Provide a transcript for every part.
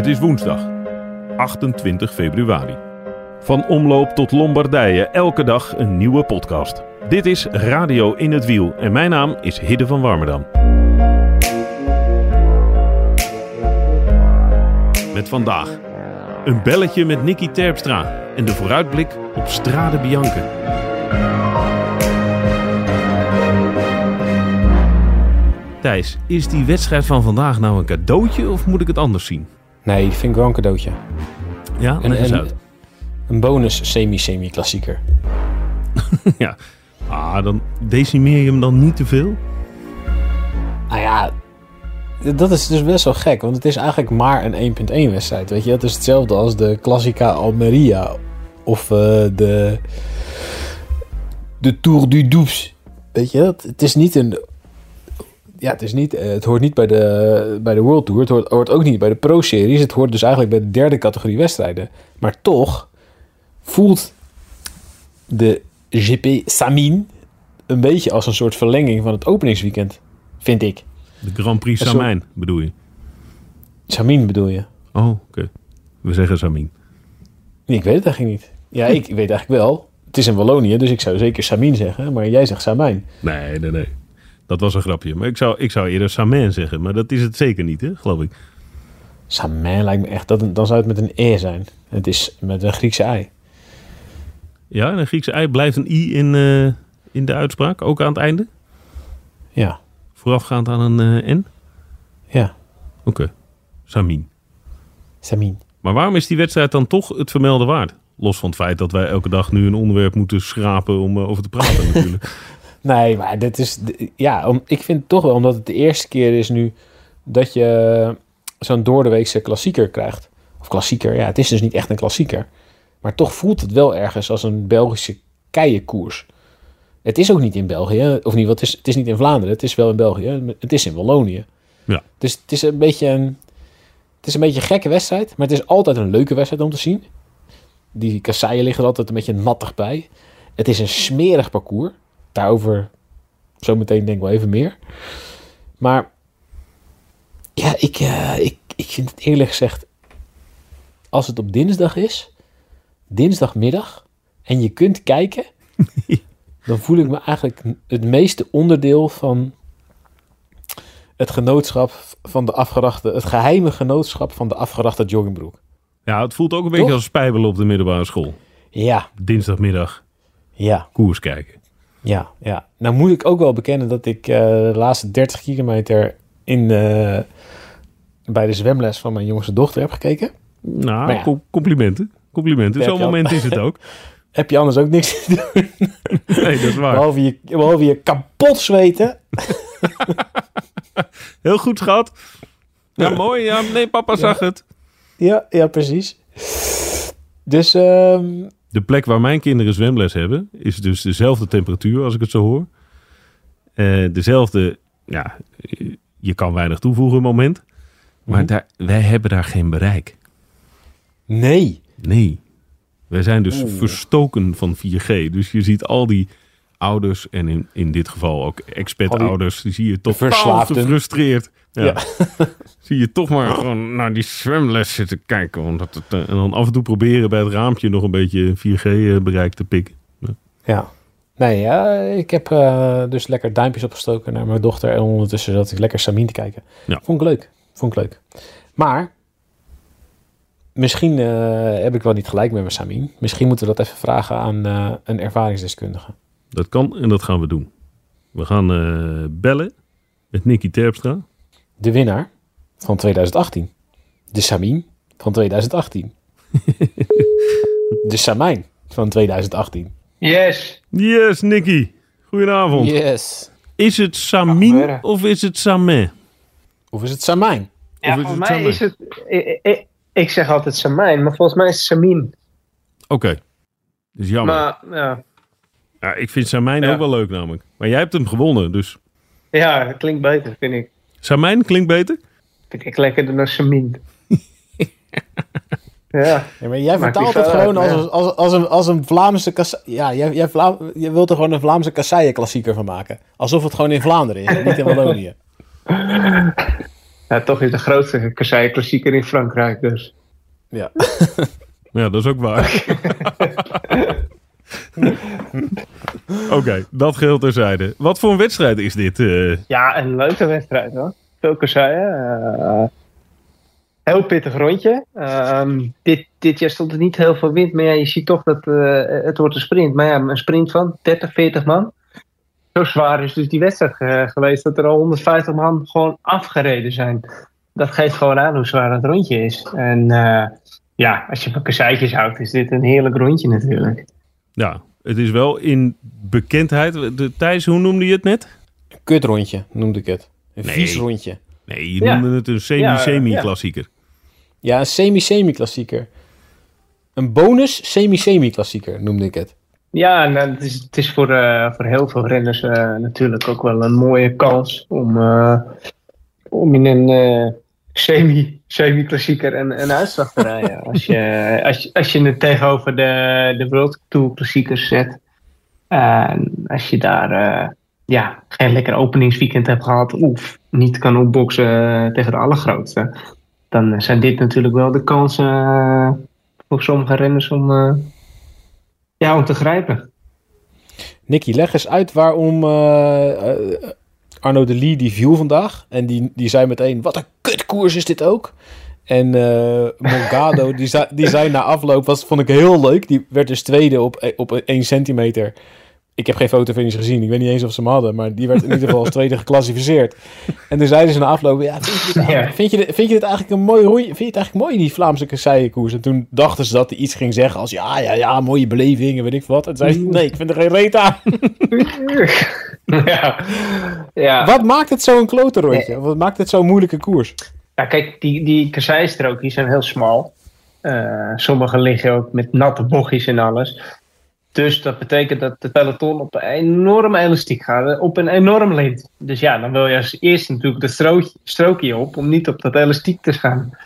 Het is woensdag, 28 februari. Van omloop tot Lombardije, elke dag een nieuwe podcast. Dit is Radio in het Wiel en mijn naam is Hidde van Warmerdam. Met vandaag een belletje met Nicky Terpstra en de vooruitblik op Strade Bianche. Thijs, is die wedstrijd van vandaag nou een cadeautje of moet ik het anders zien? Nee, die vind ik wel een cadeautje. Ja, En, een bonus semi-semi-klassieker. ja. Ah, dan decimeer je hem dan niet te veel? Nou ja, dat is dus best wel gek. Want het is eigenlijk maar een 1.1 wedstrijd. Weet je, het is hetzelfde als de Classica Almeria. Of eh, de, de Tour du Doubs. Weet je, het is niet een... Ja, het, is niet, eh, het hoort niet bij de, bij de World Tour. Het hoort, hoort ook niet bij de Pro-series. Het hoort dus eigenlijk bij de derde categorie wedstrijden. Maar toch voelt de GP Samin een beetje als een soort verlenging van het openingsweekend. Vind ik. De Grand Prix Samijn bedoel je? Samin bedoel je? Oh, oké. We zeggen Samin. Nee, ik weet het eigenlijk niet. Ja, ik weet eigenlijk wel. Het is in Wallonië, dus ik zou zeker Samin zeggen. Maar jij zegt Samijn. Nee, nee, nee. Dat was een grapje. Maar ik zou, ik zou eerder Samin zeggen. Maar dat is het zeker niet, hè? geloof ik. Samin lijkt me echt... Dat, dan zou het met een E zijn. Het is met een Griekse ei. Ja, en een Griekse ei blijft een i in, eh, in de uitspraak. Ook aan het einde. Ja, Voorafgaand aan een eh, n. ja. Oké. Samin. Samin. Maar waarom is die wedstrijd dan toch het vermelden waard? Los van het feit dat wij elke dag nu een onderwerp moeten schrapen om eh, over te praten natuurlijk. Nee, maar dit is... Ja, om, ik vind toch wel, omdat het de eerste keer is nu... dat je zo'n doordeweekse klassieker krijgt. Of klassieker, ja, het is dus niet echt een klassieker. Maar toch voelt het wel ergens als een Belgische keienkoers. Het is ook niet in België, of niet, het is, het is niet in Vlaanderen, het is wel in België, het is in Wallonië. Ja. Dus het is een beetje een, het is een beetje een gekke wedstrijd, maar het is altijd een leuke wedstrijd om te zien. Die kasseien liggen er altijd een beetje nattig bij. Het is een smerig parcours. Daarover zometeen denk ik wel even meer. Maar ja, ik, eh, ik, ik vind het eerlijk gezegd, als het op dinsdag is, dinsdagmiddag, en je kunt kijken, dan voel ik me eigenlijk het meeste onderdeel van het genootschap van de afgerachte, het geheime genootschap van de afgerachte joggingbroek. Ja, het voelt ook een beetje als spijbelen op de middelbare school. Ja, Dinsdagmiddag ja, koers kijken. Ja, ja. Nou moet ik ook wel bekennen dat ik eh, de laatste 30 kilometer in, eh, bij de zwemles van mijn jongste dochter heb gekeken. Nou, ja. complimenten. Complimenten. Zo'n moment is het ook. Heb je anders ook niks te doen, Nee, dat is waar. behalve je, behalve je kapot zweten. Heel goed, schat. Ja, mooi. Ja, nee, papa zag het. Ja, ja, precies. Dus ehm, De plek waar mijn kinderen zwemles hebben, is dus dezelfde temperatuur als ik het zo hoor. Eh, dezelfde, ja, je kan weinig toevoegen moment. Maar Mhm. daar, wij hebben daar geen bereik. nee. Nee. Wij zijn dus verstoken van 4G. Dus je ziet al die ouders en in, in dit geval ook Al die expat-ouders, die zie je totaal verslaafden. gefrustreerd. Ja. Ja. zie je toch maar gewoon naar die zwemles zitten kijken. Omdat het, eh, en dan af en toe proberen bij het raampje nog een beetje 4G-bereik te pikken. Ja. Nee, ja, ik heb eh, dus lekker duimpjes opgestoken naar mijn dochter. En ondertussen zat ik lekker Samin te kijken. Ja. Vond ik leuk. Vond ik leuk. Maar misschien eh, heb ik wel niet gelijk met mijn Samin. Misschien moeten we dat even vragen aan eh, een ervaringsdeskundige. Dat kan en dat gaan we doen. We gaan eh, bellen met Nicky Terpstra. De winnaar van 2018. De Samin van 2018. de Samijn van 2018. Yes. Yes, Nicky. Goedenavond. Yes. Is het Samin of is het Samin? Of is het Samijn? Of Ja, volgens het mij Samijn? is het... Ik, ik, ik zeg altijd Samijn, maar volgens mij is het Samin. Oké. Dus jammer. Maar ja, Ja, ik vind Samijn Ja. ook wel leuk namelijk. Maar jij hebt hem gewonnen, dus... ja, dat klinkt beter, vind ik. Samijn klinkt beter? Vind ik lekkerder dan Samin. ja, Ja, maar jij vertaalt het gewoon uit, als, ja. als, als, een, als een Vlaamse kassa- Ja, jij, jij Vla je wilt er gewoon een Vlaamse kasseien-klassieker van maken. Alsof het gewoon in Vlaanderen is, niet in Wallonië. ja, toch is de grootste kasseien klassieker in Frankrijk, dus. Ja. Ja, dat is ook waar. Oké, dat geheel terzijde. Wat voor een wedstrijd is dit? eh? Ja, een leuke wedstrijd hoor. Veel kasseien. eh, heel pittig rondje. Ehm, dit, dit jaar stond er niet heel veel wind, maar ja, je ziet toch dat eh, het wordt een sprint. Maar ja, een sprint van 30, 40 man. Zo zwaar is dus die wedstrijd geweest dat er al 150 man gewoon afgereden zijn. Dat geeft gewoon aan hoe zwaar het rondje is. En ja, als je van kasseitjes houdt, is dit een heerlijk rondje natuurlijk. Ja, het is wel in bekendheid. De, Thijs, hoe noemde je het net? Kutrondje noemde ik het. Een Nee. vies rondje. Nee, je Ja. noemde het een Ja, semi-semi-klassieker. Ja, een semi-semi-klassieker. Een bonus semi-semi-klassieker noemde ik het. Ja, eh, het is, het is voor, eh, voor heel veel renners eh, natuurlijk ook wel een mooie kans om, eh, om in een semi, semi-klassieker een, een uitslag te rijden. Als je, als, je- als je het tegenover de, de World Tour klassiekers zet. En als je daar eh, ja, geen lekker openingsweekend hebt gehad of niet kan opboksen eh, tegen de allergrootste. Dan zijn dit natuurlijk wel de kansen eh, voor sommige renners om, eh, ja, om te grijpen. Nicky, leg eens uit waarom eh, eh, Arno de Lee die viel vandaag. En die, die zei meteen, wat een kutkoers is dit ook. En eh Morgado, die, zei, die zei na afloop, was, vond ik heel leuk. Die werd dus tweede op, op 1 centimeter. Ik heb geen fotofinish gezien. Ik weet niet eens of ze hem hadden. Maar die werd in ieder geval als tweede geclassificeerd. En toen zeiden ze na afloop, ja, vind, je dit, Ja. vind, je dit, vind je dit eigenlijk een mooi rondje? Vind je het eigenlijk mooi, die Vlaamse kasseienkoers? En toen dachten ze dat hij iets ging zeggen als, ja, ja, ja, mooie beleving en weet ik wat. En zei hij, nee, ik vind er geen reet aan. ja. Ja. Wat maakt het zo'n klote rondje? Wat maakt het zo'n moeilijke koers? ja, kijk, die, die kasseistroken die zijn heel smal. Eh, sommige liggen ook met natte bochtjes en alles. Dus dat betekent dat de peloton op een enorme elastiek gaat, op een enorm lint. Dus ja, dan wil je als eerste natuurlijk de strookje, strookje op om niet op dat elastiek te gaan.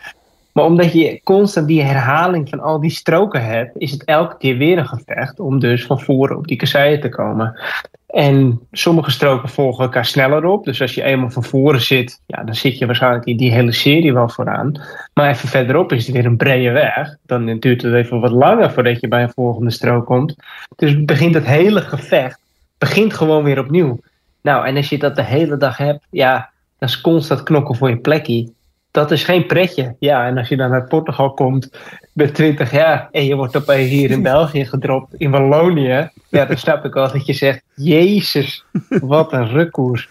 Maar omdat je constant die herhaling van al die stroken hebt, is het elke keer weer een gevecht om dus van voren op die kasseien te komen. En sommige stroken volgen elkaar sneller op. Dus als je eenmaal van voren zit, ja, dan zit je waarschijnlijk in die hele serie wel vooraan. Maar even verderop is het weer een brede weg. Dan duurt het even wat langer voordat je bij een volgende strook komt. Dus begint het hele gevecht begint gewoon weer opnieuw. Nou, en als je dat de hele dag hebt, ja, dat is constant knokken voor je plekje. Dat is geen pretje. Ja, en als je dan uit Portugal komt met 20 jaar en je wordt opeens hier in België gedropt, in Wallonië, ja, dan snap ik wel dat je zegt: Jezus, wat een rukkoers.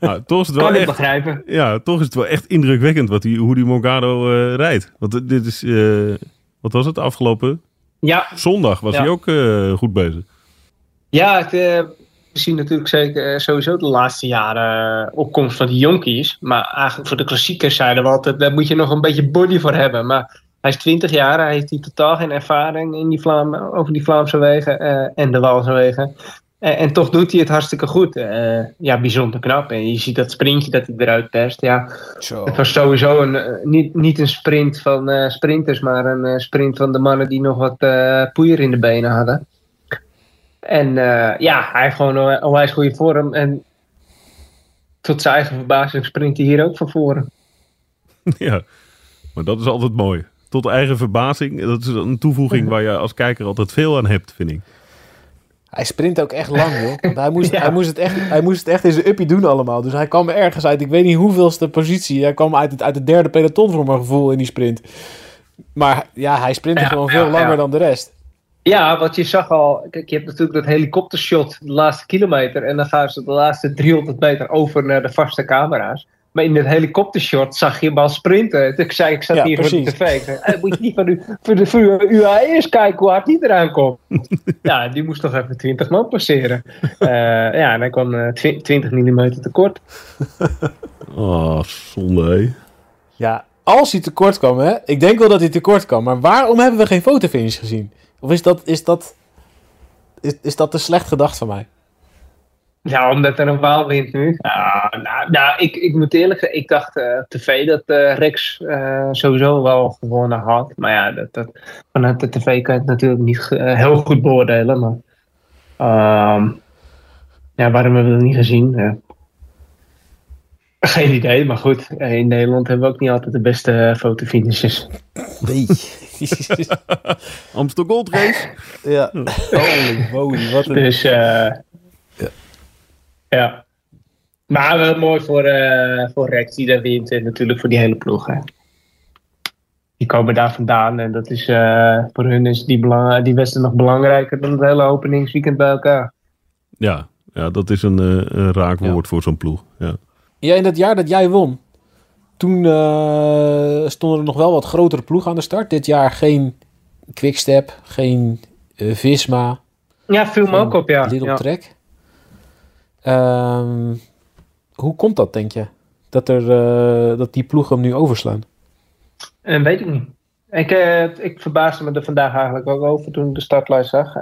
Nou, toch is het wel Kan ik echt, begrijpen. ja, toch is het wel echt indrukwekkend wat die, hoe die Morgado eh, rijdt. Want eh, dit is, eh, wat was het, afgelopen Ja, zondag was Ja. hij ook goed bezig. Ja, het, we zien natuurlijk zeker eh, sowieso de laatste jaren eh, opkomst van die jonkies. Maar eigenlijk voor de klassiekers zeiden we altijd, daar moet je nog een beetje body voor hebben. Maar hij is 20 jaar, hij heeft totaal geen ervaring in die Vlaam, over die Vlaamse wegen eh, en de Waalse wegen. En toch doet hij het hartstikke goed. Ja, bijzonder knap. En je ziet dat sprintje dat hij eruit perst. Ja, Zo. het was sowieso een, niet, niet een sprint van sprinters, maar een sprint van de mannen die nog wat poeier in de benen hadden. En eh, ja, hij heeft gewoon een onwijs goede vorm. En tot zijn eigen verbazing sprint hij hier ook van voren. ja, maar dat is altijd mooi. Tot eigen verbazing, dat is een toevoeging waar je als kijker altijd veel aan hebt, vind ik. Hij sprint ook echt lang, joh. Want Hij moest, Ja. hij, moest het echt, hij moest het echt in zijn uppie doen allemaal. Dus hij kwam ergens uit, ik weet niet hoeveelste positie. Hij kwam uit het, uit het derde peloton voor mijn gevoel in die sprint. Maar ja, hij sprintte Ja, gewoon ja, veel langer ja. dan de rest. Ja, want je zag al, kijk, je hebt natuurlijk dat helikoptershot de laatste kilometer. En dan gaan ze de laatste 300 meter over naar de vaste camera's. Maar in het helikoptershot zag je hem al sprinten. Ik zei, ik zat Ja, hier voor de precies. tv. Ik zei, "Eh, moet je niet van u, voor de voor UAE's kijken hoe hard die eraan komt. ja, die moest nog even 20 man passeren. Eh, ja, en hij kwam eh, twi- 20 mm tekort. Oh, zonde. Ja, als hij tekort kwam, hè. Ik denk wel dat hij tekort kwam. Maar waarom hebben we geen fotofinish gezien? Of is dat, is dat, is, is dat te slecht gedacht van mij? Ja, omdat er een Waal wint nu. Ja, nou, nou ik, ik moet eerlijk zeggen, ik dacht eh tv dat eh, Rex eh, sowieso wel gewonnen had. Maar ja, dat, dat, vanuit de tv kan je het natuurlijk niet heel goed beoordelen. Maar ehm, ja, waarom hebben we dat niet gezien? Geen idee, maar goed. In Nederland hebben we ook niet altijd de beste fotofinishes. Nee. Amstel Gold Race. ja. Holy moly, wat een... Dus eh, ja. Maar wel mooi voor, eh, voor Rex die daar wint en natuurlijk voor die hele ploeg. Hè. Die komen daar vandaan en dat is, eh, voor hun is die, belang die wedstrijd nog belangrijker dan het hele openingsweekend bij elkaar. Ja, ja dat is een, eh, een raak woord voor zo'n ploeg. Ja. Ja, in dat jaar dat jij won, toen eh, stonden er nog wel wat grotere ploegen aan de start. Dit jaar geen Quickstep, geen eh, Visma, Ja, viel me ook op, ja. Lidl ja. Trek. Ehm, hoe komt dat, denk je? Dat, er, eh, dat die ploegen hem nu overslaan? En weet ik niet. Ik, ik verbaasde me er vandaag eigenlijk ook over toen ik de startlijst zag.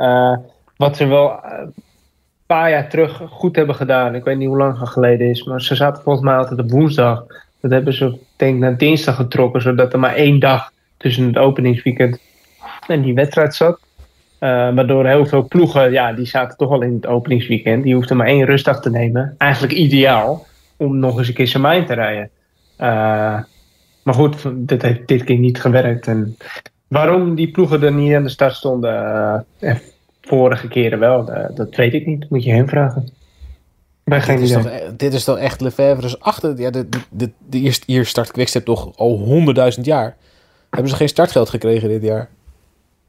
Wat ze wel een paar jaar terug goed hebben gedaan. Ik weet niet hoe lang het geleden is. Maar ze zaten volgens mij altijd op woensdag. Dat hebben ze denk ik naar dinsdag getrokken. Zodat er maar één dag tussen het openingsweekend en die wedstrijd zat. Eh, waardoor heel veel ploegen, ja, die zaten toch al in het openingsweekend. Die hoefden maar één rustdag te nemen. Eigenlijk ideaal om nog eens een keer Samijn te rijden. Eh, maar goed, dit heeft dit keer niet gewerkt. En waarom die ploegen er niet aan de start stonden, en vorige keren wel, dat weet ik niet. Moet je hem vragen. Geen Dit is, idee. toch, dit is toch echt Lefebvre's achter... Ja, de, de, de, de eerste, hier start Quickstep toch al honderdduizend jaar. Hebben ze geen startgeld gekregen dit jaar?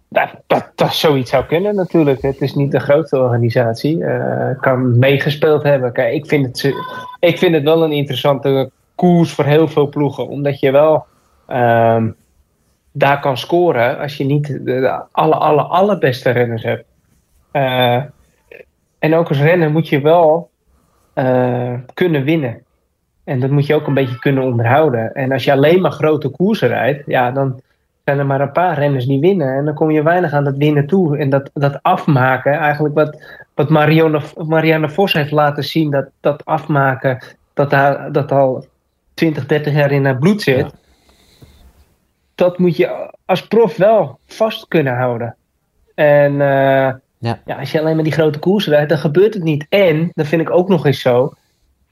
Dat, dat, dat zoiets zou kunnen natuurlijk. Het is niet de grootste organisatie. Eh, kan meegespeeld hebben. Kijk, ik vind, het, ik vind het wel een interessante koers voor heel veel ploegen. Omdat je wel ehm, daar kan scoren als je niet de, de alle, alle, allerbeste renners hebt. Eh, en ook als renner moet je wel eh, kunnen winnen. En dat moet je ook een beetje kunnen onderhouden. En als je alleen maar grote koersen rijdt, ja, dan zijn er maar een paar renners die winnen. En dan kom je weinig aan dat winnen toe. En dat, dat afmaken, eigenlijk wat, wat Marianne, Marianne Vos heeft laten zien, dat, dat afmaken, dat, daar, dat al 20, 30 jaar in haar bloed zit. Ja. Dat moet je als prof wel vast kunnen houden. En eh, Ja. ja, als je alleen maar die grote koersen rijdt, dan gebeurt het niet. En, dat vind ik ook nog eens zo,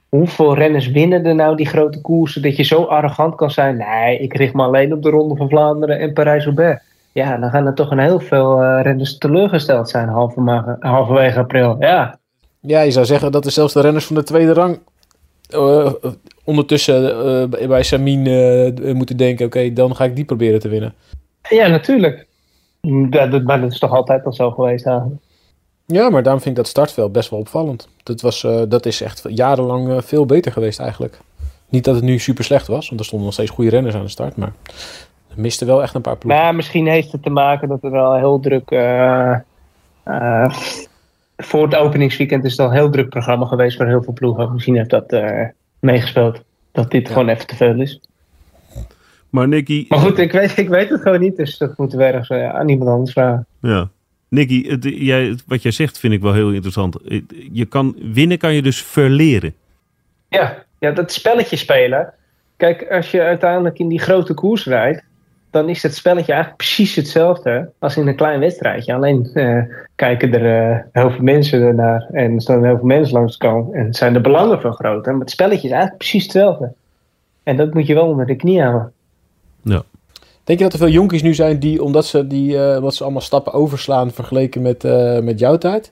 hoeveel renners winnen er nou die grote koersen dat je zo arrogant kan zijn? Nee, ik richt me alleen op de Ronde van Vlaanderen en Parijs-Roubaix. Ja, dan gaan er toch een heel veel eh, renners teleurgesteld zijn halverwege, halverwege april. Ja, Ja, je zou zeggen dat er zelfs de renners van de tweede rang eh, ondertussen eh, bij- Samin moeten denken: oké, dan ga ik die proberen te winnen. ja natuurlijk. Ja, dat, maar dat is toch altijd al zo geweest eigenlijk. Ja, maar daarom vind ik dat startveld best wel opvallend. Dat, was, eh, dat is echt jarenlang eh, veel beter geweest eigenlijk. Niet dat het nu super slecht was, want er stonden nog steeds goede renners aan de start. Maar er miste wel echt een paar ploegen. Maar misschien heeft het te maken dat er wel heel druk. eh, voor het openingsweekend is het al een heel druk programma geweest voor heel veel ploegen. Misschien heeft dat meegespeeld. Dat dit gewoon even te veel is. Maar Nicky, Maar goed, ik weet, ik weet het gewoon niet. Dus dat moeten we ergens eh, aan iemand anders vragen. ja. Nicky het, jij, wat jij zegt vind ik wel heel interessant. Je kan, winnen kan je dus verleren. Ja, ja, dat spelletje spelen. Kijk, als je uiteindelijk in die grote koers rijdt, dan is het spelletje eigenlijk precies hetzelfde als in een klein wedstrijdje. Alleen eh, kijken er eh, heel veel mensen ernaar en er staan heel veel mensen langs de kant en zijn de belangen veel groter. Maar het spelletje is eigenlijk precies hetzelfde. En dat moet je wel onder de knie houden. Denk je dat er veel jonkies nu zijn die, omdat ze, die, eh, wat ze allemaal stappen overslaan vergeleken met, eh, met jouw tijd,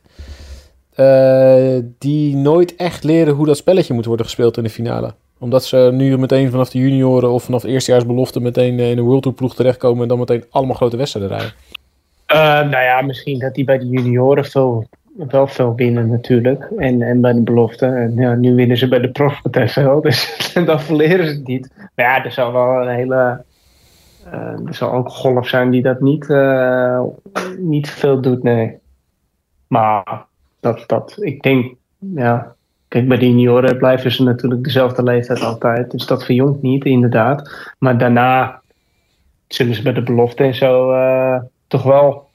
eh, die nooit echt leren hoe dat spelletje moet worden gespeeld in de finale? Omdat ze nu meteen vanaf de junioren of vanaf de eerstejaarsbelofte meteen in een World Tour ploeg terechtkomen en dan meteen allemaal grote wedstrijden rijden. Eh, nou ja, misschien dat die bij de junioren veel, wel veel winnen natuurlijk. En, en bij de belofte. En ja, nu winnen ze bij de profpartij wel. Dus dan verleren ze het niet. Maar ja, er zal wel een hele... eh, er zal ook golf zijn die dat niet, eh, niet veel doet, nee. Maar dat, dat, ik denk, ja... Kijk, bij de junioren blijven ze natuurlijk dezelfde leeftijd altijd. Dus dat verjongt niet, inderdaad. Maar daarna zullen ze bij de belofte en zo eh, toch wel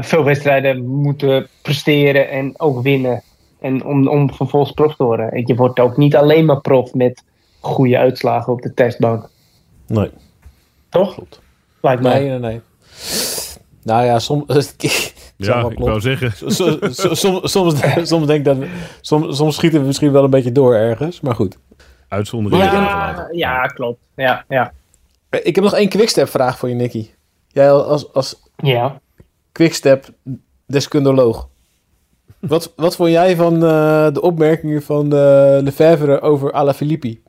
veel wedstrijden moeten presteren en ook winnen. En om, om vervolgens prof te worden. En je wordt ook niet alleen maar prof met goede uitslagen op de testbank. Nee. Toch? Lijkt mij. Nee, nee, nee. Nou ja, soms... Ja, ik wou zeggen. soms, soms, soms, denk ik dat... Soms, soms schieten we misschien wel een beetje door ergens. Maar goed. Uitzonderingen. Ja, ja, klopt. Ja, ja. Eh, Ik heb nog één quickstep vraag voor je, Nicky. Jij als, als ja. quickstep deskundoloog. Wat, wat vond jij van eh, de opmerkingen van uh, Lefebvre over Alaphilippi?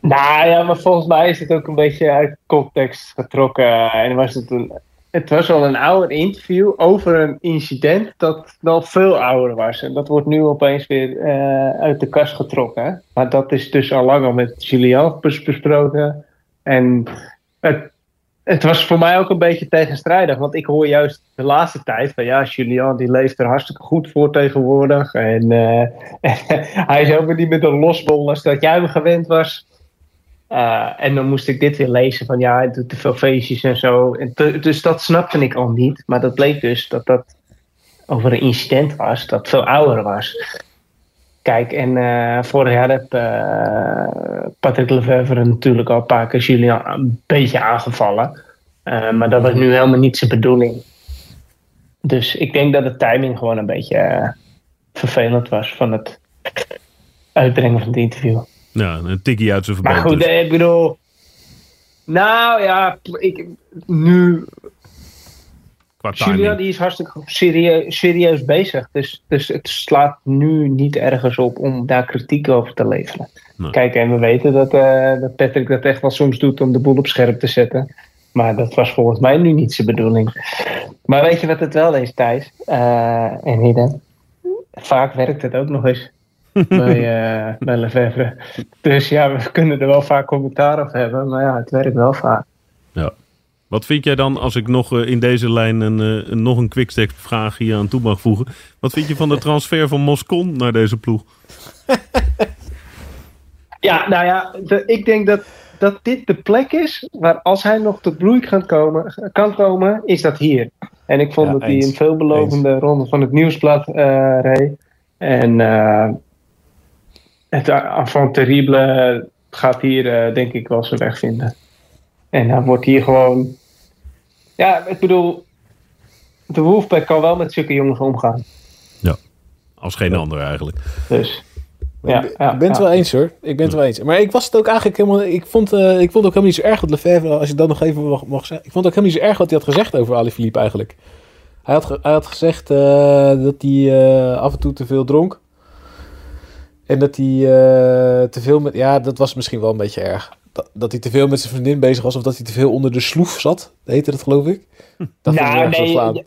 Nou ja, maar volgens mij is het ook een beetje uit context getrokken. En was het, een, het was wel een ouder interview over een incident dat wel veel ouder was. En dat wordt nu opeens weer uh, uit de kast getrokken. Maar dat is dus al lang al met Julian bes besproken. En het, het was voor mij ook een beetje tegenstrijdig. Want ik hoor juist de laatste tijd van ja, Julian die leeft er hartstikke goed voor tegenwoordig. En, uh, hij is ook niet met een losbol als dat jij hem gewend was. Uh, en dan moest ik dit weer lezen van ja, hij doet te veel feestjes en zo. En dus dat snapte ik al niet. Maar dat bleek dus dat dat over een incident was dat veel ouder was. Kijk, en uh, vorig jaar heb uh, Patrick Lefevre natuurlijk al een paar keer Julian een beetje aangevallen. maar dat was nu helemaal niet zijn bedoeling. Dus ik denk dat de timing gewoon een beetje vervelend was van het uitbrengen van het interview. Ja, een tikkie uit zijn verband. Maar goed, dus. ik bedoel... Nou ja, ik, nu... Julia die is hartstikke serieus, serieus bezig. Dus, dus het slaat nu niet ergens op om daar kritiek over te leveren. Nee. Kijk, en we weten dat, uh, dat Patrick dat echt wel soms doet om de boel op scherp te zetten. Maar dat was volgens mij nu niet zijn bedoeling. Maar weet je wat het wel is, Thijs uh, en Hidden? Vaak werkt het ook nog eens bij, uh, bij Lefebvre. Dus ja, we kunnen er wel vaak commentaar op hebben, maar ja, het werkt wel vaak. Ja. Wat vind jij dan, als ik nog uh, in deze lijn een, uh, nog een quickstep vraag hier aan toe mag voegen. Wat vind je van de transfer van Moscon naar deze ploeg? ja, nou ja, de, ik denk dat, dat dit de plek is waar als hij nog tot bloei kan komen, kan komen is dat hier. En ik vond ja, dat hij een veelbelovende eens. ronde van het nieuwsblad reed. En het avant terrible gaat hier uh, denk ik wel zijn weg vinden. En dan wordt hier gewoon... Ja, ik bedoel... De Wolfpack kan wel met zulke jongens omgaan. Ja, als geen ja. ander eigenlijk. Dus... Ja, ik, ja, ik ben het ja. wel eens hoor. Ik ben het wel eens. Maar ik was het ook eigenlijk helemaal. Ik vond, uh, ik vond het ook helemaal niet zo erg dat Lefebvre, als je dat nog even mag, mag zeggen. Ik vond het ook helemaal niet zo erg wat hij had gezegd over Ali Philippe eigenlijk. Hij had, ge, hij had gezegd uh, dat hij uh, af en toe te veel dronk. En dat hij uh, te veel met. Ja, dat was misschien wel een beetje erg. Dat, dat hij te veel met zijn vriendin bezig was. Of dat hij te veel onder de sloef zat. Heette dat, geloof ik. Dat nou, nee.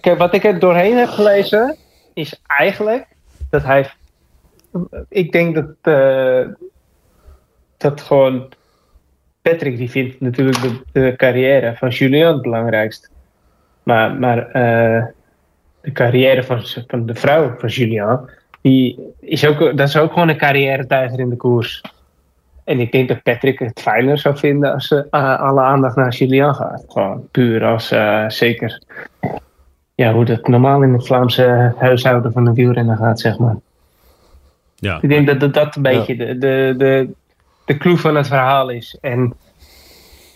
Kijk, wat ik er doorheen heb gelezen. Is eigenlijk dat hij. Ik denk dat. Uh, dat gewoon. Patrick die vindt natuurlijk de, de carrière van Julian het belangrijkst. Maar, maar uh, de carrière van, van de vrouw van Julian die is ook, dat is ook gewoon een carrière-tijger in de koers. En ik denk dat Patrick het fijner zou vinden als uh, alle aandacht naar Julian gaat. Gewoon puur als uh, zeker. Ja, hoe dat normaal in het Vlaamse huishouden van een wielrenner gaat, zeg maar. Ja. Ik denk dat dat, dat een beetje ja. de, de, de, de clue van het verhaal is. En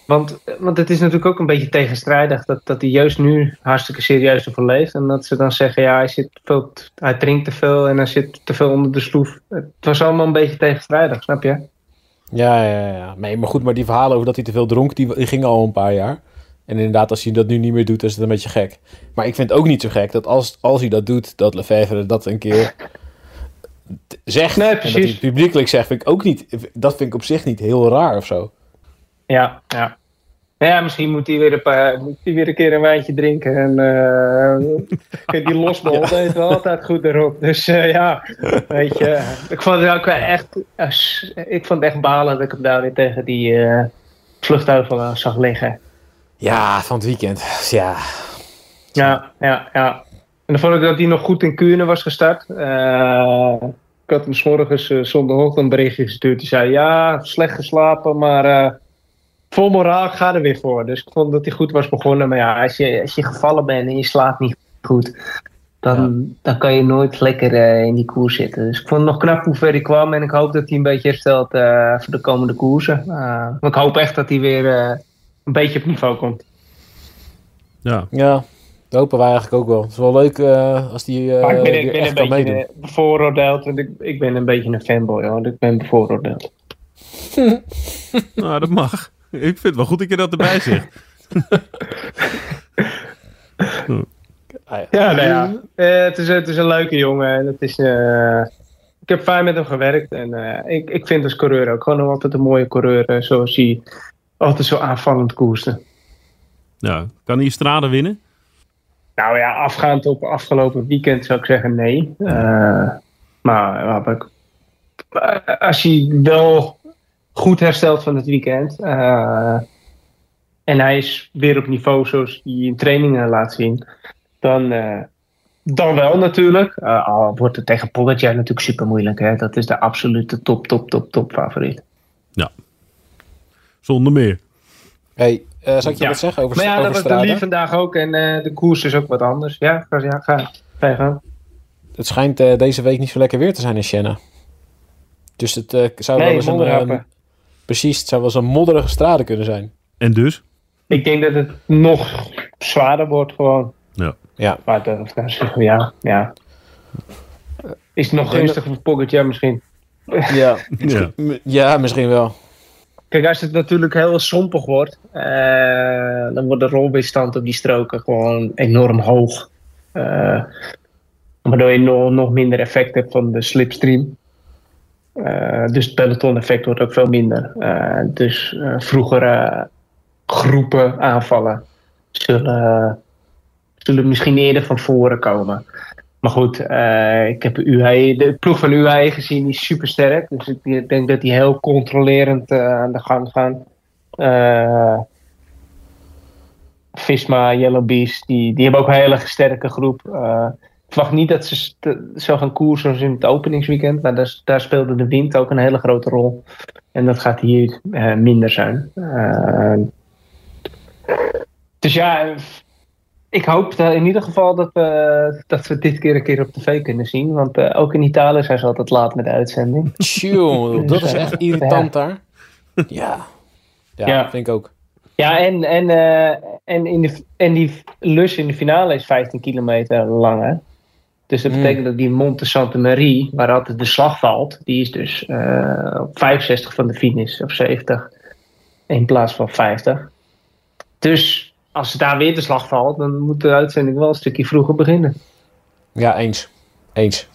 want, want het is natuurlijk ook een beetje tegenstrijdig dat, dat hij juist nu hartstikke serieus ervoor leeft. En dat ze dan zeggen, ja, hij, zit veel, hij drinkt te veel en hij zit te veel onder de sloef. Het was allemaal een beetje tegenstrijdig, snap je? Ja, ja, ja. Nee, maar goed, maar die verhalen over dat hij te veel dronk, die, die gingen al een paar jaar. En inderdaad, als hij dat nu niet meer doet, is het een beetje gek. Maar ik vind het ook niet zo gek dat als, als hij dat doet, dat Lefevre dat een keer zegt. Nee, en dat hij het publiekelijk zegt, vind ik ook niet. Dat vind ik op zich niet heel raar of zo. Ja, ja. Ja, misschien moet hij weer een, paar, moet hij weer een keer een wijntje drinken. En uh, die losbol ja. deed wel altijd goed erop. Dus uh, ja, weet je. Ik vond het ook echt, uh, ik vond het echt balen dat ik hem daar weer tegen die uh, vluchtheuvel zag liggen. Ja, van het weekend. Ja. Ja, ja, ja. dan vond ik dat hij nog goed in Kuurne was gestart. Eh, ik had hem s morgens uh, zondagochtend een berichtje gestuurd. Die zei, ja, slecht geslapen, maar eh, vol moraal, ik ga er weer voor. Dus ik vond dat hij goed was begonnen. Maar ja, als je, als je gevallen bent en je slaapt niet goed, dan, dan kan je nooit lekker eh, in die koers zitten. Dus ik vond het nog knap hoe ver hij kwam. En ik hoop dat hij een beetje herstelt eh, voor de komende koersen. Eh, maar ik hoop echt dat hij weer eh, een beetje op niveau komt. Ja, Ja, dat hopen wij eigenlijk ook wel. Het is wel leuk eh, als die eh maar ik ben, ik ben echt een kan beetje meedoen. bevooroordeeld. Want ik, ik ben een beetje een fanboy hoor. Ik ben bevooroordeeld. nou dat mag. Ik vind het wel goed dat je dat erbij zegt. Ja. Ja, nou ja. Eh, het, is, het is een leuke jongen. En het is, eh, ik heb fijn met hem gewerkt. En eh, ik, ik vind als coureur ook gewoon nog altijd een mooie coureur. zoals hij altijd zo aanvallend koerste. Ja, kan hij Strade winnen? Nou ja, afgaand op afgelopen weekend zou ik zeggen nee. Eh, maar ja, maar als hij wel goed herstelt van het weekend. eh, en hij is weer op niveau zoals hij in trainingen laat zien. Dan, eh, dan wel natuurlijk. Eh, al wordt het tegen Pogacar natuurlijk super moeilijk. Hè? Dat is de absolute top, top, top, top favoriet. Zonder meer. Hey, eh zal ik je Ja. wat zeggen over, Maar ja, over dat was de Strade? lief vandaag ook. En eh, de koers is ook wat anders. Ja, ga, ja, ga, ga. Het schijnt eh, deze week niet zo lekker weer te zijn in Siena. Dus het eh, zou wel Nee, eens een... eh, precies, het zou wel eens een modderige strade kunnen zijn. En dus? Ik denk dat het nog zwaarder wordt gewoon. Ja. Ja. Maar dat, of zeggen, ja, ja. Is het nog gunstig voor misschien? Ja. Ja. ja, misschien wel. Kijk, als het natuurlijk heel sompig wordt, eh, dan wordt de rolweerstand op die stroken gewoon enorm hoog. Eh, waardoor je nog, nog minder effect hebt van de slipstream. Eh, dus het peloton-effect wordt ook veel minder. Eh, dus eh, vroegere groepen aanvallen zullen, zullen misschien eerder van voren komen. Maar goed, ik heb UAE, de ploeg van UAE gezien, die is super sterk. Dus ik denk dat die heel controlerend aan de gang gaan. Visma, Yellow Beast, die, die hebben ook een hele sterke groep. Eh, ik verwacht niet dat ze zo gaan koersen zoals in het openingsweekend. Maar daar, daar speelde de wind ook een hele grote rol. En dat gaat hier eh, minder zijn. Eh, dus ja, ik hoop dat in ieder geval dat we, dat we dit keer een keer op tv kunnen zien. Want eh, ook in Italië zijn ze altijd laat met de uitzending. Tjoe, dat is echt irritant daar. Ja. Ja, Ja. vind ik ook. Ja, en, en, eh, en, in de, en die lus in de finale is 15 kilometer lang. Hè? Dus dat Mm. betekent dat die Monte Santa Marie, waar altijd de slag valt, die is dus eh, op 65 van de finish of 70 in plaats van 50. Dus als daar weer de slag valt, dan moet de uitzending wel een stukje vroeger beginnen. Ja, eens. Eens.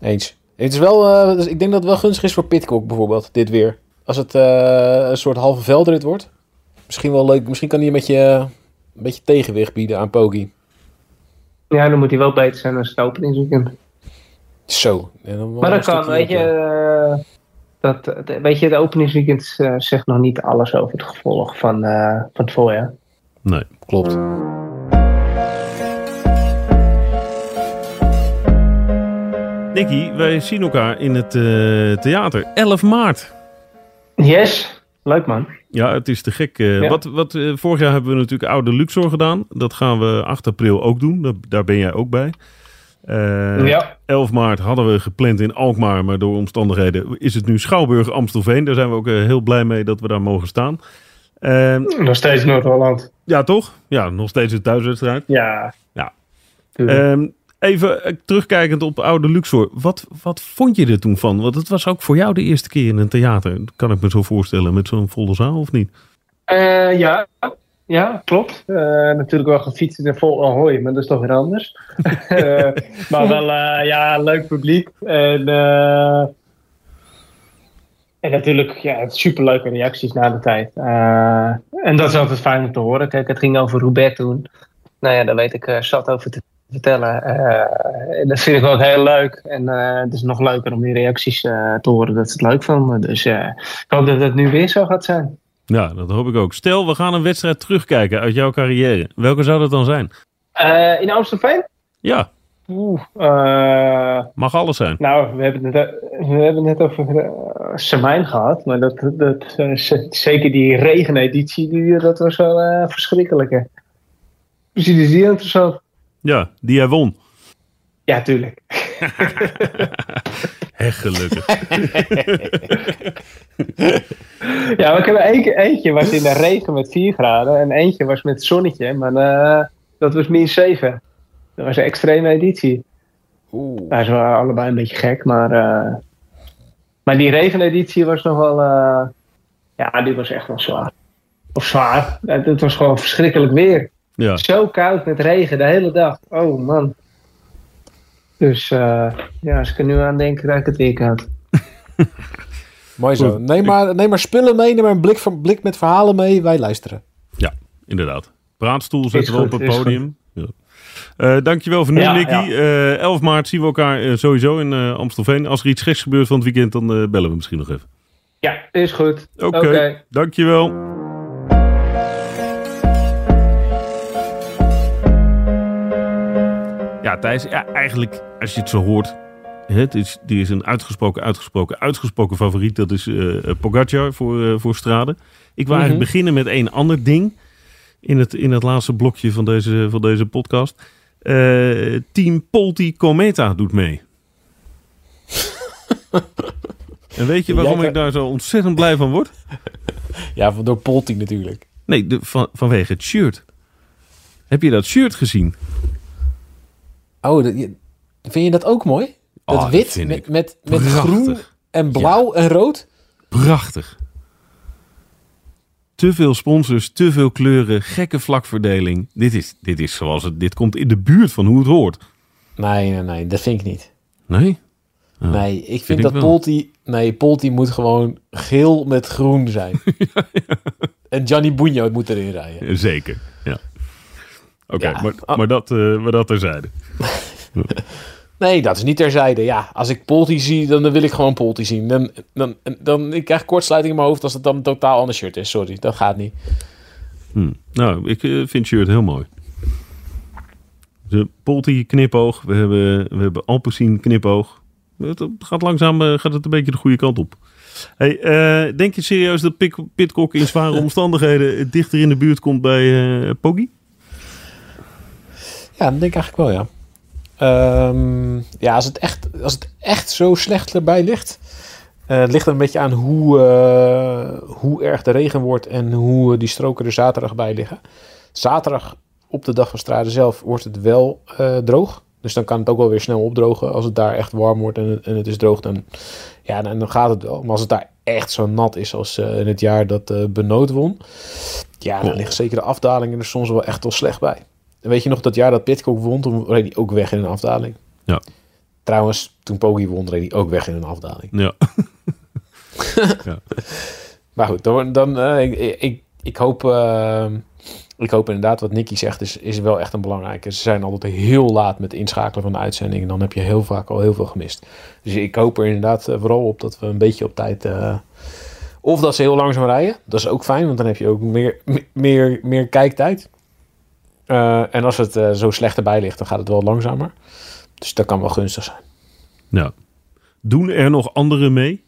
Eens. Het is wel, eh, dus ik denk dat het wel gunstig is voor Pitcock bijvoorbeeld, dit weer. Als het eh, een soort halve veldrit wordt. Misschien wel leuk. Misschien kan hij een beetje, een beetje tegenwicht bieden aan Poggi. Ja, dan moet hij wel beter zijn als het openingsweekend. Zo. En dan Maar dat kan, weet je. eh, dat, weet je, de openingsweekend eh, zegt nog niet alles over het gevolg van, eh, van het voorjaar. Nee. Klopt. Nicky, wij zien elkaar in het eh, theater. 11 maart. Yes, leuk man. Ja, het is te gek. eh. Ja. Wat, wat, eh, vorig jaar hebben we natuurlijk Oude Luxor gedaan. Dat gaan we 8 april ook doen. Daar, ben jij ook bij. Eh, ja, 11 maart hadden we gepland in Alkmaar, maar door omstandigheden is het nu Schouwburg Amstelveen. Daar zijn we ook eh, heel blij mee dat we daar mogen staan. Eh, nog steeds Noord-Holland. ja, toch? Ja, nog steeds een thuiswedstrijd. Ja. Ja. Even eh, terugkijkend op Oude Luxor. Wat, wat vond je er toen van? Want het was ook voor jou de eerste keer in een theater. Kan ik me zo voorstellen met zo'n volle zaal of niet? Eh, ja. ja, klopt. Eh, natuurlijk wel gefietst en vol ahoy, maar dat is toch weer anders. Maar wel, ja, leuk publiek. En, en natuurlijk, ja, superleuke reacties na de tijd. En dat is altijd fijn om te horen. Kijk, het ging over Roubaix toen. Nou ja, daar weet ik zat over te vertellen. Eh, dat vind ik ook heel leuk. En eh, het is nog leuker om die reacties eh, te horen dat ze het leuk vonden. Dus ik hoop dat het nu weer zo gaat zijn. Ja, dat hoop ik ook. Stel, we gaan een wedstrijd terugkijken uit jouw carrière. Welke zou dat dan zijn? In Amstelveen? Ja, Oeh, eh, mag alles zijn. nou, we hebben het net, we hebben het net over Samijn gehad. Maar dat, dat, zeker die regeneditie, die, dat was wel verschrikkelijk. Is die interessant. Ja, die hij won. Ja, tuurlijk. Hé, gelukkig. Ja, maar ik heb er eentje, eentje was in de regen met 4 graden en eentje was met zonnetje, maar eh, dat was min 7. Dat was een extreme editie. Oeh. Nou, ze waren allebei een beetje gek, maar, eh, maar die regeneditie was nog wel, eh, ja, die was echt wel zwaar. Of zwaar, het, het was gewoon verschrikkelijk weer. Ja, Zo koud met regen de hele dag. Oh man. Dus eh, ja, als ik er nu aan denk, raak ik het weer koud. Mooi zo. Neem maar, neem maar spullen mee, neem maar een blik, van, blik met verhalen mee. Wij luisteren. inderdaad. Praatstoel zetten we op het podium. Ja. Eh, dankjewel voor nu, Ja, Nicky. ja. Eh, 11 maart zien we elkaar sowieso in eh, Amstelveen. Als er iets geks gebeurt van het weekend, dan eh, bellen we misschien nog even. Ja, is goed. Oké, Oké. dankjewel. Ja, Thijs, ja, eigenlijk, als je het zo hoort... hè, Het is, die is een uitgesproken, uitgesproken, uitgesproken favoriet. Dat is eh Pogacar voor, eh, voor Strade. Ik wil eigenlijk beginnen met één ander ding. In het, in het laatste blokje van deze, van deze podcast. Team Polti Cometa doet mee. en weet je waarom ik daar zo ontzettend blij van word? Ja, van door Polti natuurlijk. Nee, de, van, vanwege het shirt. Heb je dat shirt gezien? Oh, dat- vind je dat ook mooi? Dat Oh, wit met, met, met groen en blauw en rood? Prachtig. Te veel sponsors, te veel kleuren, gekke vlakverdeling. Dit is, dit is zoals het. Dit komt in de buurt van hoe het hoort. Nee, nee, nee, dat vind ik niet. Nee? Nee, ik vind, dat. Polti... Nee, Polti moet gewoon geel met groen zijn. En Gianni Bugno moet erin rijden. Zeker. Ja. Oké, Ja. maar, maar, dat, eh, maar dat terzijde. Nee, dat is niet terzijde. Ja, als ik Polti zie, dan wil ik gewoon Polti zien. Dan, dan, dan, ik krijg kortsluiting in mijn hoofd als het dan een totaal ander shirt is. Sorry, dat gaat niet. Hm. Nou, ik eh, vind shirt heel mooi. De Polti knipoog. We hebben, we hebben Alpecin knipoog. Het gaat langzaam eh, gaat het een beetje de goede kant op. Hey, denk je serieus dat Pitcock in zware omstandigheden dichter in de buurt komt bij Poggi? Ja, dat denk ik eigenlijk wel, ja. Ehm, ja, als het, echt, als het echt zo slecht erbij ligt... eh, het ligt er een beetje aan hoe, eh, hoe erg de regen wordt... en hoe die stroken er zaterdag bij liggen. Zaterdag op de dag van Strade zelf wordt het wel eh, droog. Dus dan kan het ook wel weer snel opdrogen. Als het daar echt warm wordt en, het- en het is droog, dan, ja, dan, dan gaat het wel. Maar als het daar echt zo nat is als eh, in het jaar dat eh Benoot won... ja, dan ligt zeker de afdalingen er soms wel echt wel slecht bij. En weet je nog dat jaar dat Pitcock won, toen reed hij ook weg in een afdaling. Ja. Trouwens, toen Poggi won, reed hij ook weg in een afdaling. Ja. Maar goed, dan, dan eh, ik, ik, ik, hoop, eh, ik hoop inderdaad wat Nicky zegt, is, is wel echt een belangrijke. Ze zijn altijd heel laat met inschakelen van de uitzending en dan heb je heel vaak al heel veel gemist. Dus ik hoop er inderdaad eh, vooral op dat we een beetje op tijd... eh, of dat ze heel langzaam rijden. Dat is ook fijn, want dan heb je ook meer, me- meer, meer kijktijd. Eh, en als het eh, zo slecht erbij ligt, dan gaat het wel langzamer. Dus dat kan wel gunstig zijn. ja. Doen er nog anderen mee?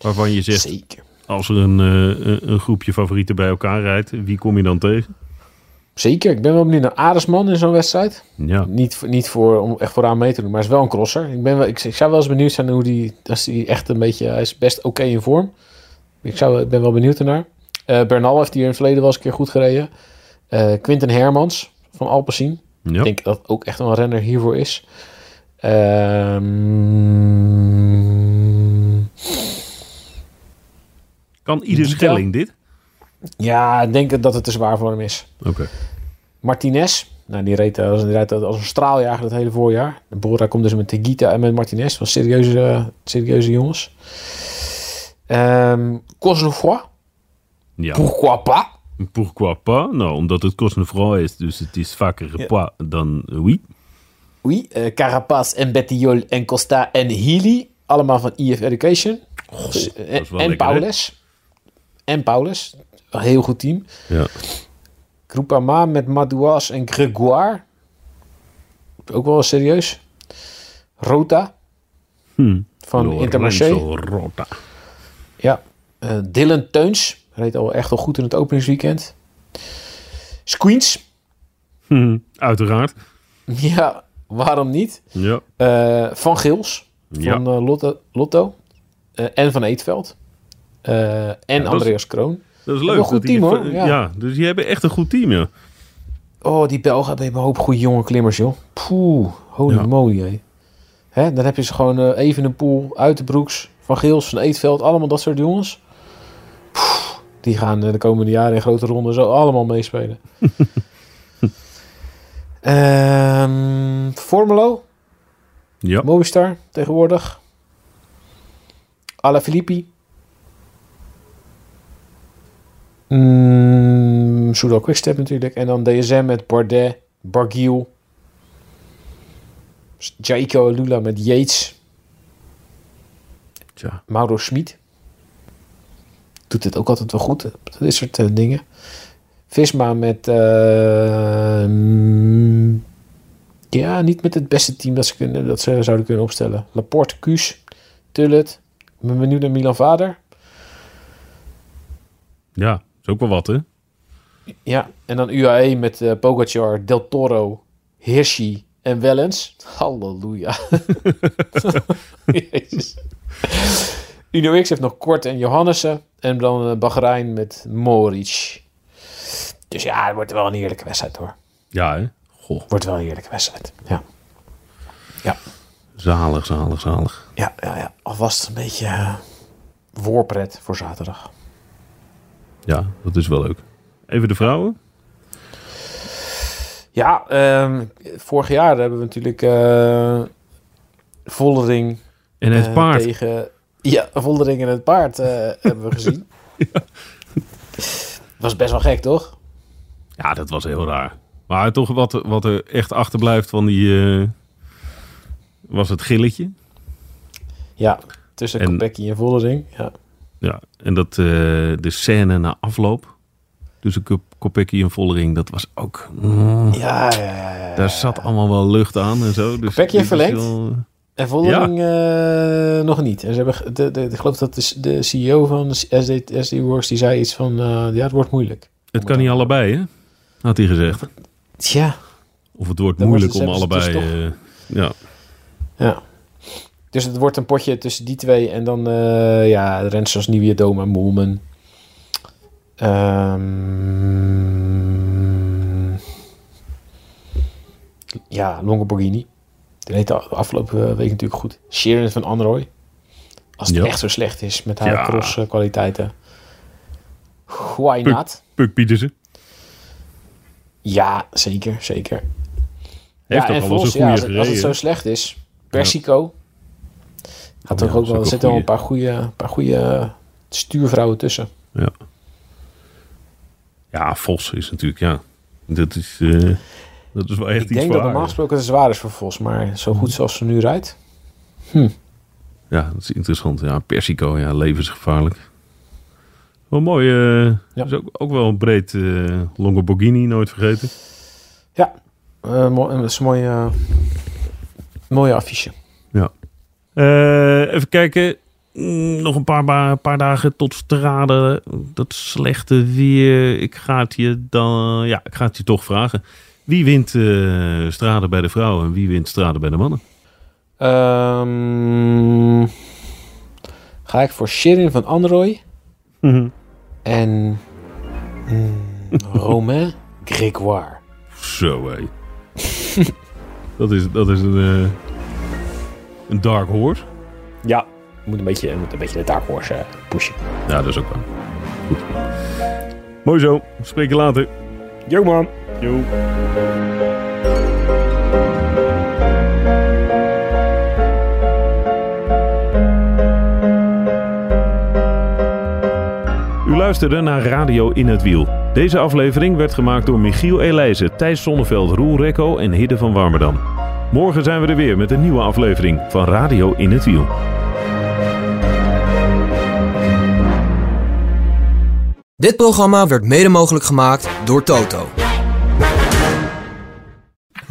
Waarvan je zegt, Zeker. als er een, eh, een- een groepje favorieten bij elkaar rijdt, wie kom je dan tegen? Zeker. Ik ben wel benieuwd naar Aresman in zo'n wedstrijd. Ja, Niet, niet voor, om echt vooraan mee te doen, maar hij is wel een crosser. Ik, ben wel, ik, ik zou wel eens benieuwd zijn hoe die... Als die echt een beetje... Hij is best oké in vorm. Ik, zou, ik ben wel benieuwd ernaar. Bernal heeft hier in het verleden wel eens een keer goed gereden. Eh Quinten Hermans van Alpecin. ja. Ik denk dat ook echt een renner hiervoor is. Ehm, kan ieder Dita? Schelling dit? ja, ik denk dat het te zwaar voor hem is. Oké. Martinez. Nou, die reed, als, die rijdt als een straaljager het hele voorjaar. De Bora komt dus met Tegita en met Martinez. Van serieuze, eh, serieuze jongens. Ehm Cosnefroid. Ja. Pourquoi pas? Pourquoi pas? Nou, omdat het Cosnefroid is, dus het is vaker Ja. pas dan oui. Oui. eh Carapaz en Bettiol en Costa en Healy. Allemaal van EF Education. Dus, eh, en hè? Paulus. En Paulus. Een heel goed team. Ja. Groupama met Madouas en Gregoire. ook wel serieus. Rota Hm. van Intermarché. Rota. Ja. Eh, Dylan Teuns. Reed al echt al goed in het openingsweekend. Squeens. Hm, Uiteraard. Ja, waarom niet? Ja. Eh, van Gils. Ja. Van eh, Lotto. Lotto. Eh, en van Eetveld. En Andreas Kroon. Dat is een leuk. goed dat die- team, hoor. Ja. Ja. dus die hebben echt een goed team, ja. Oh, die Belgen hebben een hoop goede jonge klimmers, joh. Poeh, holy moly, hé. Hè, dan heb je ze gewoon even een pool uit de broeks. Van Geels, van Eetveld, allemaal dat soort jongens. Die gaan eh, de komende jaren in grote ronden zo allemaal meespelen. Ehm Formelo, Ja. Movistar tegenwoordig. Ala Filippi. Mm, Soudal Quickstep natuurlijk. En dan DSM met Bardet, Bargiel. Jaiko Lula met Yates. Tja. Mauro Schmid. Doet het ook altijd wel goed. Dit soort eh, dingen. Visma met... eh, mm, ja, niet met het beste team dat ze, kunnen, dat ze zouden kunnen opstellen. Laporte, Kuus, Tullet. Ik ben benieuwd naar Milan Vader. Ja, is ook wel wat, hè? Ja, en dan UAE met eh Pogacar, Del Toro, Hirschi en Wellens. Halleluja. Jezus. Uno X heeft nog Kort en Johannessen. En dan eh, Bahrein met Moric. Dus ja, het wordt wel een heerlijke wedstrijd hoor. Ja, hè? Goh, Wordt wel een heerlijke wedstrijd. Ja, zalig, zalig, zalig. ja, ja. ja. Alvast een beetje eh, voorpret voor zaterdag. Ja, dat is wel leuk. Even de vrouwen. Ja, ehm, vorig jaar hebben we natuurlijk eh Vollering En het eh, paard. tegen... Ja, Vollering en het paard eh, hebben we gezien. Was best wel gek, toch? Ja, dat was heel raar. Maar toch wat, wat er echt achterblijft van die... eh, was het gilletje. Ja, tussen En- Kopecky en Vollering. Ja. Ja, en dat, eh, de scène na afloop. Tussen Kop- Kopecky en Vollering, dat was ook... mm, Ja, ja, ja, ja. Daar zat allemaal wel lucht aan en zo. Dus Kopecky heeft dit is verlengd? wel- En Vollering eh, nog niet. En ze hebben, de, de, ik geloof dat de, de CEO van SD, SD Works, die zei iets van, eh, ja, het wordt moeilijk. Het kan niet allebei, hè? Had hij gezegd. Tja. Of het wordt Dan moeilijk wordt om allebei... ze eh, ja. Ja. Dus het wordt een potje tussen die twee. En dan, eh ja, renners als Nieuwe Doma, Moelman. Ehm ja, Longoborghini. Die reed de afgelopen week natuurlijk goed. Sharon van Anrooy. Als het Ja. echt zo slecht is met haar Ja. cross eh, kwaliteiten. Why not? Puk Pietersen. Ja, zeker, zeker. Heeft ja, en ja, goede als, het- als het zo slecht is. Persico. Gaat Ja, toch ook wel, er zitten wel een paar goede, paar goede stuurvrouwen tussen. Ja, Vos is natuurlijk, ja. Dat is, eh, dat is wel echt Ik iets denk voor dat normaal gesproken het zwaar is voor Vos, maar zo goed zoals ze nu rijdt. Ja, dat is interessant. Ja, Persico, ja, levensgevaarlijk. Wel mooi. eh Ja. is ook, ook wel een breed eh Longoborghini, nooit vergeten. Ja, eh, mooi, dat is een mooie, mooie affiche. Eh, even kijken. Mm, Nog een paar, paar dagen tot strade. Dat slechte weer. Ik ga het je dan. Ja, ik ga het je toch vragen. Wie wint eh strade bij de vrouwen en wie wint strade bij de mannen? Ehm, ga ik voor Shirin van Androy en mm, Romain Grégoire. Zo hé. dat, is, dat is een, eh, een dark horse. Ja, moet een beetje, moet een beetje de dark horse eh, pushen. Ja, dat is ook waar. Goed. Mooi zo. Spreek je later. Yo man. U luisterde naar Radio In het Wiel. Deze aflevering werd gemaakt door Michiel Elijzen, Thijs Sonneveld, Roel Rekko en Hidde van Warmerdam. Morgen zijn we er weer met een nieuwe aflevering van Radio In het Wiel. Dit programma werd mede mogelijk gemaakt door Toto.